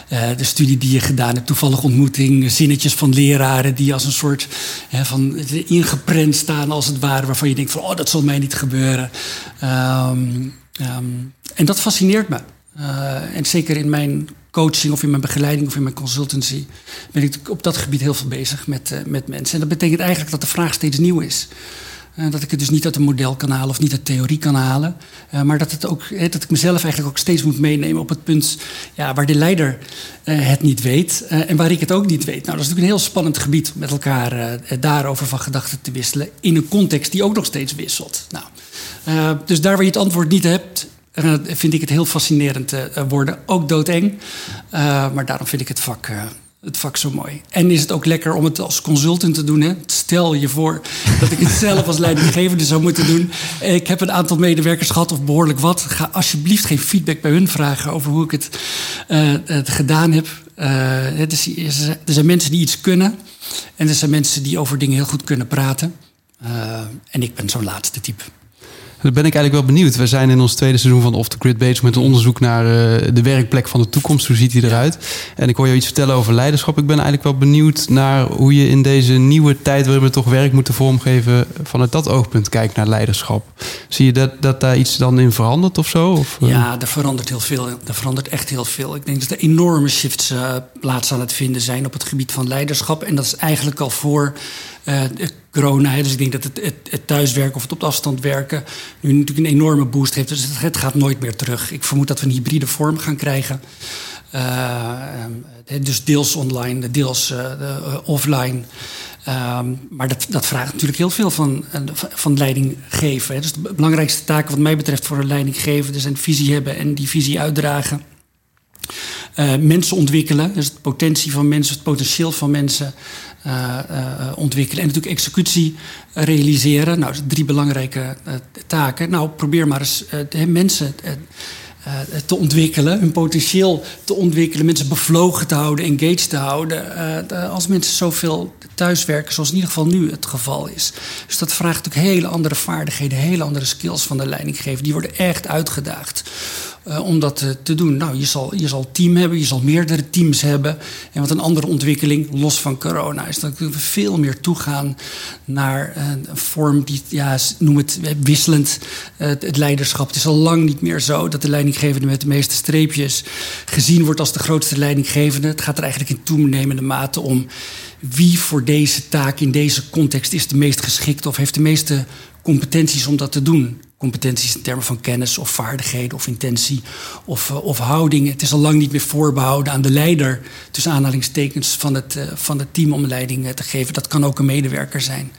eh, de studie die je gedaan hebt, toevallige ontmoeting, zinnetjes van leraren die als een soort hè, van ingeprent staan als het ware, waarvan je denkt van oh dat zal mij niet gebeuren. Ehm, ehm, en dat fascineert me. Eh, en zeker in mijn coaching of in mijn begeleiding of in mijn consultancy ben ik op dat gebied heel veel bezig met, eh, met mensen. En dat betekent eigenlijk dat de vraag steeds nieuw is. Eh, dat ik het dus niet uit een model kan halen of niet uit theorie kan halen. Eh, maar dat, het ook, dat ik mezelf eigenlijk ook steeds moet meenemen op het punt ja, waar de leider het niet weet en waar ik het ook niet weet. Nou, dat is natuurlijk een heel spannend gebied met elkaar daarover van gedachten te wisselen. In een context die ook nog steeds wisselt. Nou, dus daar waar je het antwoord niet hebt, eh, vind ik het heel fascinerend eh, worden. Ook doodeng. Eh, maar daarom vind ik het vak, eh, het vak zo mooi. En is het ook lekker om het als consultant te doen. Hè? Stel je voor dat ik het zelf als leidinggevende zou moeten doen. Ik heb een aantal medewerkers gehad of behoorlijk wat. Ga alsjeblieft geen feedback bij hun vragen over hoe ik het, eh, het gedaan heb. Eh, het is, er zijn mensen die iets kunnen. En er zijn mensen die over dingen heel goed kunnen praten. Eh, en ik ben zo'n laatste type. Dan ben ik eigenlijk wel benieuwd. We zijn in ons tweede seizoen van Off the Grid bezig met een onderzoek naar eh, de werkplek van de toekomst. Hoe ziet die eruit? En ik hoor je iets vertellen over leiderschap. Ik ben eigenlijk wel benieuwd naar hoe je in deze nieuwe tijd waarin we toch werk moeten vormgeven, vanuit dat oogpunt kijkt naar leiderschap. Zie je dat, dat daar iets dan in verandert of zo? Of, eh? Ja, er verandert heel veel. Er verandert echt heel veel. Ik denk dat er enorme shifts eh, plaats aan het vinden zijn op het gebied van leiderschap. En dat is eigenlijk al voor eh, de corona. Dus ik denk dat het, het, het thuiswerken of het op afstand werken nu natuurlijk een enorme boost heeft. Dus het, het gaat nooit meer terug. Ik vermoed dat we een hybride vorm gaan krijgen. Eh, eh, dus deels online, deels eh, eh, offline. Ehm, maar dat, dat vraagt natuurlijk heel veel van, eh, van leiding geven. Hè. Dus de belangrijkste taken wat mij betreft voor een leidinggevende zijn visie hebben en die visie uitdragen. Eh, mensen ontwikkelen, dus de potentie van mensen, het potentieel van mensen eh, eh, ontwikkelen. En natuurlijk executie realiseren. Nou, drie belangrijke eh, taken. Nou, probeer maar eens eh, mensen eh, eh, te ontwikkelen, hun potentieel te ontwikkelen, mensen bevlogen te houden, engaged te houden. eh, de- als mensen zoveel thuiswerken, zoals in ieder geval nu het geval is. Dus dat vraagt natuurlijk hele andere vaardigheden, hele andere skills van de leidinggever. Die worden echt uitgedaagd. Eh, om dat eh, te doen. Nou, je zal, je zal team hebben, je zal meerdere teams hebben. En wat een andere ontwikkeling, los van corona, is dat we veel meer toegaan naar eh, een vorm die, ja, noem het wisselend, het het leiderschap. Het is al lang niet meer zo dat de leidinggevende met de meeste streepjes gezien wordt als de grootste leidinggevende. Het gaat er eigenlijk in toenemende mate om wie voor deze taak in deze context is de meest geschikt of heeft de meeste competenties om dat te doen. Competenties in termen van kennis of vaardigheden of intentie of, eh, of houding. Het is al lang niet meer voorbehouden aan de leider, tussen aanhalingstekens, van het, eh, van het team om leiding eh, te geven. Dat kan ook een medewerker zijn.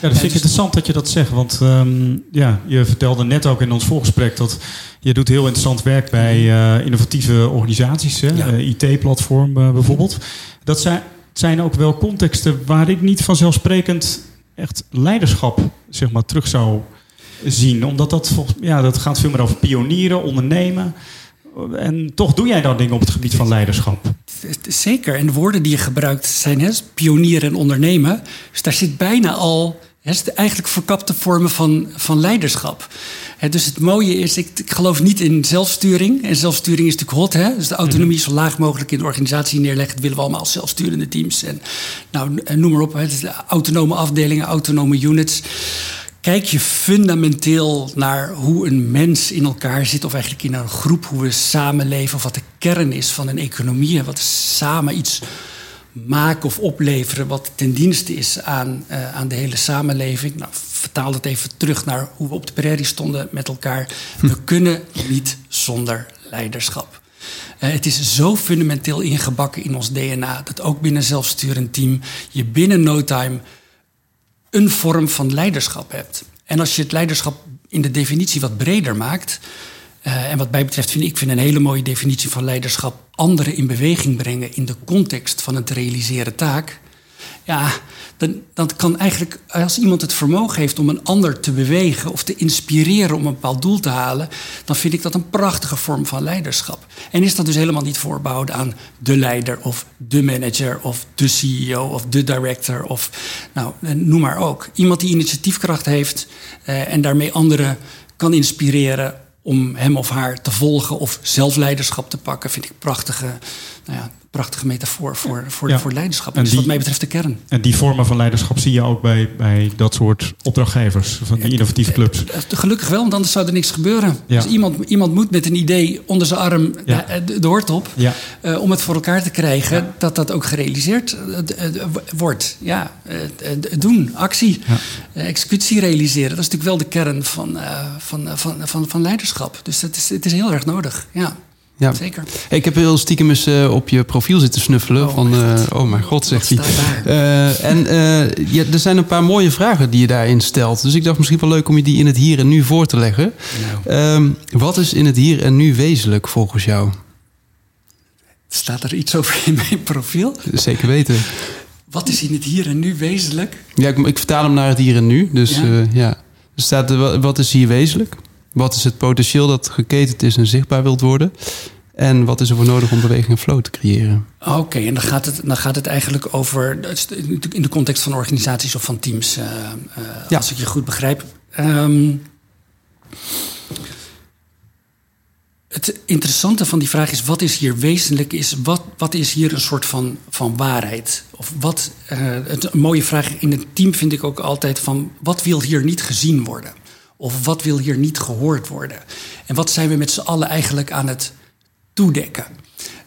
Ja, dat vind ik interessant dat je dat zegt. Want ehm, ja, je vertelde net ook in ons voorgesprek dat je doet heel interessant werk bij innovatieve organisaties. Ja. IT-platform bijvoorbeeld. Dat zijn, zijn ook wel contexten waar ik niet vanzelfsprekend echt leiderschap zeg maar, terug zou zien. Omdat dat, volgens, ja, dat gaat veel meer over pionieren, ondernemen. En toch doe jij dan dingen op het gebied van leiderschap. Zeker. En de woorden die je gebruikt zijn hè, pionieren en ondernemen. Dus daar zit bijna al hè, is eigenlijk verkapte vormen van, van leiderschap. Hè, dus het mooie is, ik, ik geloof niet in zelfsturing. En zelfsturing is natuurlijk hot. Hè? Dus de autonomie zo laag mogelijk in de organisatie neerleggen. Dat willen we allemaal als zelfsturende teams. En nou, en noem maar op. Hè, autonome afdelingen, autonome units. Kijk je fundamenteel naar hoe een mens in elkaar zit, of eigenlijk in een groep, hoe we samenleven, of wat de kern is van een economie, en wat samen iets maken of opleveren wat ten dienste is aan, eh, aan de hele samenleving. Nou, vertaal dat even terug naar hoe we op de prairie stonden met elkaar. We kunnen niet zonder leiderschap. Eh, het is zo fundamenteel ingebakken in ons DNA dat ook binnen een zelfsturend team je binnen no time een vorm van leiderschap hebt. En als je het leiderschap in de definitie wat breder maakt. eh, en wat mij betreft vind ik vind een hele mooie definitie van leiderschap. anderen in beweging brengen in de context van te realiseren taak. Ja, dan, dan kan eigenlijk, als iemand het vermogen heeft om een ander te bewegen of te inspireren om een bepaald doel te halen, dan vind ik dat een prachtige vorm van leiderschap. En is dat dus helemaal niet voorbehouden aan de leider of de manager of de CEO of de director of nou, noem maar ook. Iemand die initiatiefkracht heeft eh, en daarmee anderen kan inspireren om hem of haar te volgen of zelf leiderschap te pakken, vind ik prachtige, nou ja, prachtige metafoor voor, voor, Ja. voor leiderschap. En dat is wat die- mij betreft de kern. En die vormen van leiderschap zie je ook bij, bij dat soort opdrachtgevers, van die innovatieve clubs. Eh, Gelukkig wel, want anders zou er niks gebeuren. Ja. Dus iemand, iemand moet met een idee onder zijn arm Ja. eh, de, de hoort op. Eh, om het voor elkaar te krijgen dat dat ook gerealiseerd eh, eh, wordt. Ja, eh, eh, doen, actie, eh, executie realiseren. Dat is natuurlijk wel de kern van, eh, van, eh, van, van, van leiderschap. Dus het is, het is heel erg nodig. Ja, Ja. zeker. Hey, ik heb heel stiekem eens eh, op je profiel zitten snuffelen. Oh van, mijn eh, oh mijn god, zegt hij. Wat? Eh, en ja, er zijn een paar mooie vragen die je daarin stelt. Dus ik dacht misschien wel leuk om je die in het hier en nu voor te leggen. Nou, Ehm, wat is in het hier en nu wezenlijk volgens jou? staat er iets over in mijn profiel? Zeker weten. Wat is in het hier en nu wezenlijk? Ja, ik, ik vertaal hem naar het hier en nu. Dus Ja. staat er, wa- wat is hier wezenlijk? Wat is het potentieel dat geketend is en zichtbaar wilt worden? En wat is er voor nodig om beweging en flow te creëren? Oké, en dan gaat, het, dan gaat het eigenlijk over, in de context van organisaties of van teams, eh, eh, Ja. als ik je goed begrijp. Ehm, het interessante van die vraag is, wat is hier wezenlijk, is wat, wat is hier een soort van, van waarheid? Of wat, eh, het, een mooie vraag in het team vind ik ook altijd van, wat wil hier niet gezien worden? Of wat wil hier niet gehoord worden? En wat zijn we met z'n allen eigenlijk aan het toedekken?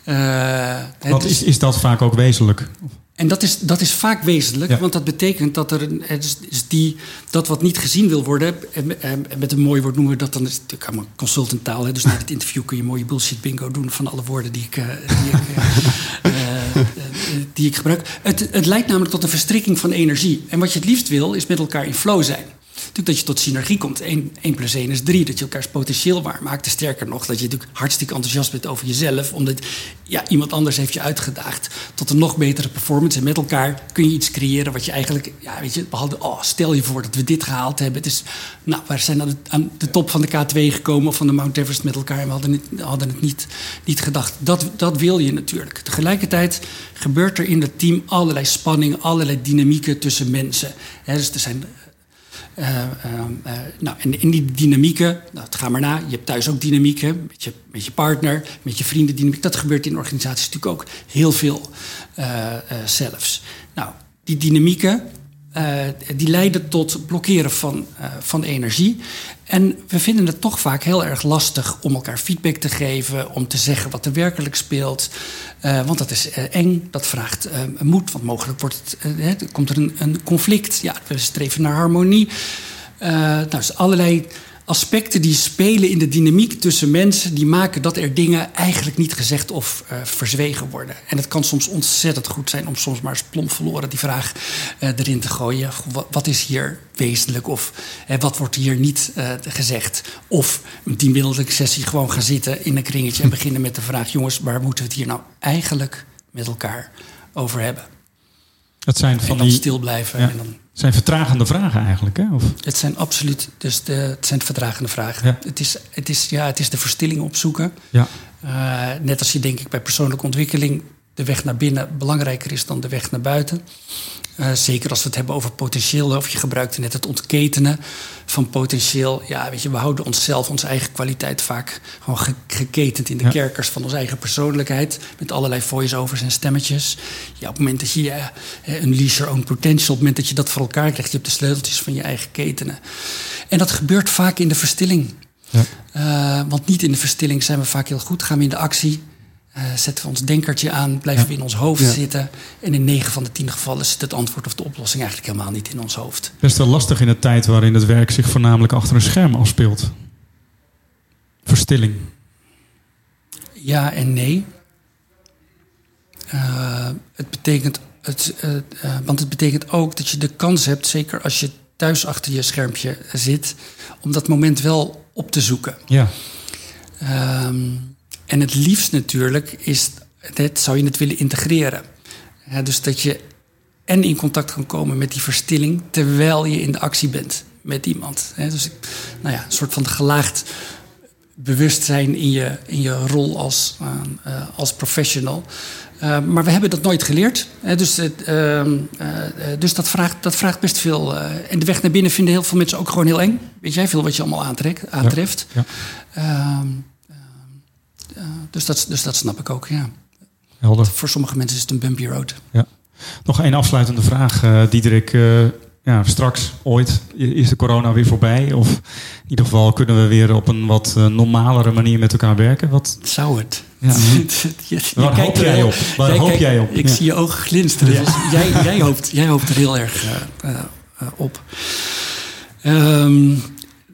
Eh, Want is- is, dat vaak ook wezenlijk? en dat is, dat is vaak wezenlijk, Ja. want dat betekent dat er een, het is, is die, dat wat niet gezien wil worden, en, en met een mooi woord noemen we dat dan, is het natuurlijk allemaal consultanttaal, hè, dus na het interview kun je mooie bullshit bingo doen van alle woorden die ik, eh, die ik, eh, die ik gebruik. Het, het leidt namelijk tot een verstrikking van energie. En wat je het liefst wil, is met elkaar in flow zijn. Natuurlijk dat je tot synergie komt. 1, 1 plus 1 is 3. Dat je elkaars potentieel waarmaakt. Sterker nog, dat je natuurlijk hartstikke enthousiast bent over jezelf. Omdat ja, iemand anders heeft je uitgedaagd tot een nog betere performance. En met elkaar kun je iets creëren wat je eigenlijk... Ja, weet je, we hadden, oh, stel je voor dat we dit gehaald hebben. Het is, nou, we zijn aan de, aan de top van de K2 gekomen of van de Mount Everest met elkaar. En we hadden het, hadden het niet, niet gedacht. Dat, dat wil je natuurlijk. Tegelijkertijd gebeurt er in het team allerlei spanning, allerlei dynamieken tussen mensen. Dus er zijn nou, en in die dynamieken, nou, ga maar na. Je hebt thuis ook dynamieken met je, met je partner, met je vrienden. Dynamiek. Dat gebeurt in organisaties natuurlijk ook heel veel zelfs. Nou, die dynamieken die leiden tot blokkeren van, van energie. En we vinden het toch vaak heel erg lastig om elkaar feedback te geven, om te zeggen wat er werkelijk speelt. Uh, want dat is eng, dat vraagt moed, want mogelijk wordt het, komt er een, een, conflict. Ja, we streven naar harmonie. nou, dus allerlei aspecten die spelen in de dynamiek tussen mensen, die maken dat er dingen eigenlijk niet gezegd of uh, verzwegen worden. En het kan soms ontzettend goed zijn om soms maar eens plomp verloren die vraag uh, erin te gooien. Wat is hier wezenlijk of uh, wat wordt hier niet gezegd? Of een tienmiddelijke sessie gewoon gaan zitten in een kringetje en beginnen met de vraag: jongens, waar moeten we het hier nou eigenlijk met elkaar over hebben? Dat zijn van en dan die... stil blijven. Ja. En dan zijn vertragende vragen eigenlijk, hè? Of... het zijn absoluut dus de, het zijn vertragende vragen. Ja. Het, is, het, is, ja, het is de verstilling opzoeken. Ja. Uh, net als je denk ik bij persoonlijke ontwikkeling de weg naar binnen belangrijker is dan de weg naar buiten. Uh, zeker als we het hebben over potentieel, of je gebruikte net het ontketenen van potentieel. Ja, weet je, we houden onszelf, onze eigen kwaliteit vaak gewoon ge geketend in de Ja. kerkers van onze eigen persoonlijkheid. Met allerlei voice-overs en stemmetjes. Ja, op het moment dat je uh, een leash your own potential, op het moment dat je dat voor elkaar krijgt, je hebt de sleuteltjes van je eigen ketenen. En dat gebeurt vaak in de verstilling. Ja. Uh, want niet in de verstilling zijn we vaak heel goed. Gaan we in de actie, uh, zetten we ons denkertje aan, blijven Ja. we in ons hoofd Ja. zitten. En in 9 van de 10 gevallen zit het antwoord of de oplossing eigenlijk helemaal niet in ons hoofd. Best wel lastig in een tijd waarin het werk zich voornamelijk achter een scherm afspeelt. Verstilling. Ja en nee. Uh, het betekent, het, uh, want het betekent ook dat je de kans hebt, zeker als je thuis achter je schermpje zit, om dat moment wel op te zoeken. Ja. Um, en het liefst natuurlijk is, dat zou je het willen integreren. Ja, dus dat je en in contact kan komen met die verstilling terwijl je in de actie bent met iemand. Hè, dus nou ja, een soort van gelaagd bewustzijn in je, in je rol als, uh, als professional. Uh, maar we hebben dat nooit geleerd. Hè, dus, uh, dus dat, vraagt, dat vraagt best veel. eh, en de weg naar binnen vinden heel veel mensen ook gewoon heel eng. Weet jij veel wat je allemaal aantrekt, aantreft? Ja. Ehm, dus, dat, dus dat snap ik ook, ja. Helder. Voor sommige mensen is het een bumpy road. Ja. Nog één afsluitende vraag, uh, Diederik. Uh, ja, straks, ooit, is de corona weer voorbij? Of in ieder geval kunnen we weer op een wat normalere manier met elkaar werken? Wat... Zou het? Ja. je, je Waar hoop jij op? Waar jij hoop jij op? Ik ja. zie je ogen glinsteren. Ja. Dus jij, jij, hoopt, jij hoopt er heel erg uh, op. Um,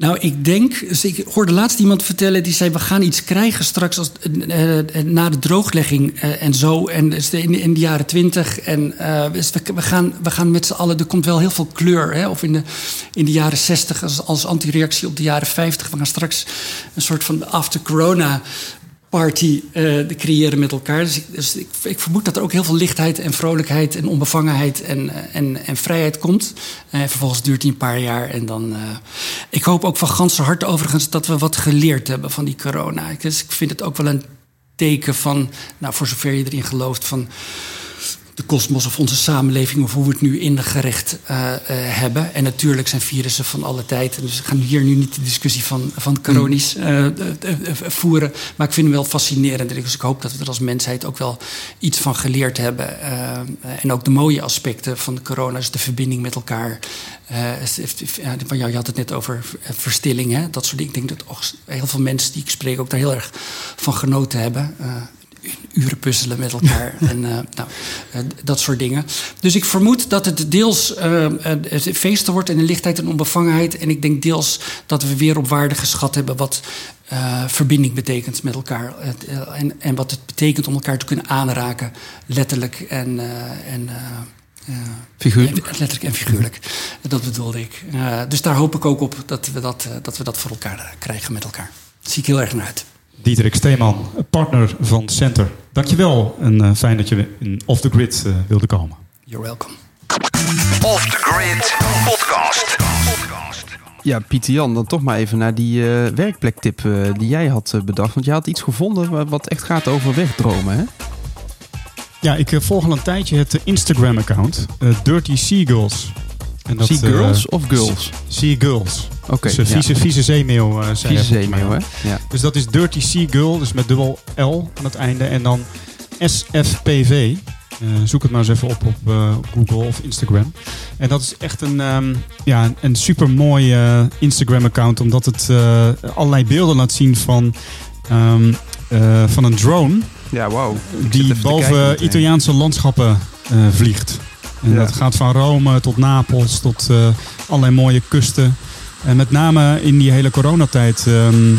nou, ik denk, dus ik hoorde laatst iemand vertellen die zei: we gaan iets krijgen straks als, uh, uh, na de drooglegging uh, en zo. En dus in, in de jaren twintig. En dus we, we, gaan, we gaan met z'n allen, er komt wel heel veel kleur. Hè? Of in de, in de jaren zestig als, als antireactie op de jaren vijftig. We gaan straks een soort van after corona party uh, creëren met elkaar. Dus, ik, dus ik, ik, vermoed dat er ook heel veel lichtheid en vrolijkheid en onbevangenheid en, en, en vrijheid komt. Uh, vervolgens duurt die een paar jaar en dan. Ik hoop ook van ganse harte overigens dat we wat geleerd hebben van die corona. Dus ik vind het ook wel een teken van, nou voor zover je erin gelooft, van de kosmos of onze samenleving of hoe we het nu ingerecht uh, uh, hebben. En natuurlijk zijn virussen van alle tijd. Dus we gaan hier nu niet de discussie van, van coronies uh, voeren. Maar ik vind hem wel fascinerend. Dus ik hoop dat we er als mensheid ook wel iets van geleerd hebben. en ook de mooie aspecten van de corona, dus de verbinding met elkaar. van jou, je had het net over verstilling, hè? dat soort dingen. Ik denk dat heel veel mensen die ik spreek ook daar heel erg van genoten hebben uren puzzelen met elkaar en uh, nou, uh, dat soort dingen. Dus ik vermoed dat het deels uh, feesten wordt en een lichtheid en onbevangenheid. En ik denk deels dat we weer op waarde geschat hebben wat verbinding betekent met elkaar. en, en wat het betekent om elkaar te kunnen aanraken, letterlijk en, en, Eh, Figuurlijk. letterlijk en figuurlijk. Dat bedoelde ik. Eh, dus daar hoop ik ook op dat we dat, eh, dat we dat voor elkaar eh, krijgen met elkaar. Zie ik heel erg naar uit. Dieterik Steeman, partner van Center. Dankjewel en eh, fijn dat je in Off the Grid eh, wilde komen. You're welcome. Off the Grid Podcast. Ja, Pieter Jan, dan toch maar even naar die eh, werkplektip die jij had bedacht. Want je had iets gevonden wa- wat echt gaat over wegdromen, hè? Ja, ik volg al een tijdje het Instagram-account Dirty Seagulls. En dat, Sea eh, girls of girls? Seagulls. Oké, dus eh, ja. vieze, vieze zeemeeuw. eh, Vieze hè? Ja. Dus dat is Dirty Seagull, dus met dubbel L aan het einde. En dan SFPV. Zoek het maar eens even op op Google of Instagram. En dat is echt een, ehm, ja, een super mooi Instagram-account, omdat het allerlei beelden laat zien van, ehm, eh, van een drone Ja, zit die boven. Italiaanse landschappen vliegt. En dat gaat van Rome tot Napels, tot eh, allerlei mooie kusten. En met name in die hele coronatijd ehm,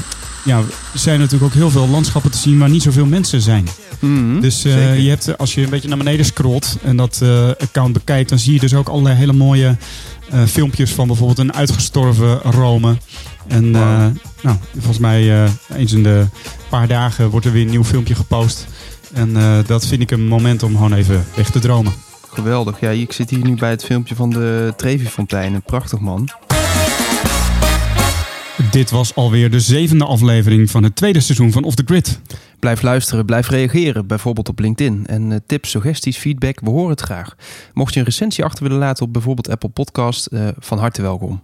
ja, zijn er natuurlijk ook heel veel landschappen te zien waar niet zoveel mensen zijn. Mhm, Dus eh, je hebt, als je een beetje naar beneden scrolt en dat eh, account bekijkt, dan zie je dus ook allerlei hele mooie filmpjes van bijvoorbeeld een uitgestorven Rome. En nou, volgens mij eens in de paar dagen wordt er weer een nieuw filmpje gepost. En dat vind ik een moment om gewoon even weg te dromen. Geweldig. Ja, ik zit hier nu bij het filmpje van de Trevi-fontein. Een prachtig man. Dit was alweer de zevende aflevering van het tweede seizoen van Off the Grid. Blijf luisteren, blijf reageren, bijvoorbeeld op LinkedIn. En eh, tips, suggesties, feedback, we horen het graag. Mocht je een recensie achter willen laten op bijvoorbeeld Apple Podcast, eh, van harte welkom.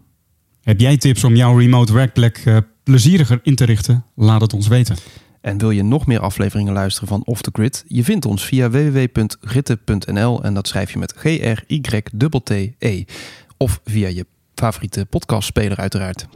Heb jij tips om jouw remote werkplek eh, plezieriger in te richten? Laat het ons weten. En wil je nog meer afleveringen luisteren van Off the Grid? Je vindt ons via www.gritte.nl en dat schrijf je met G-R-Y-T-T-E. Of via je favoriete podcastspeler uiteraard.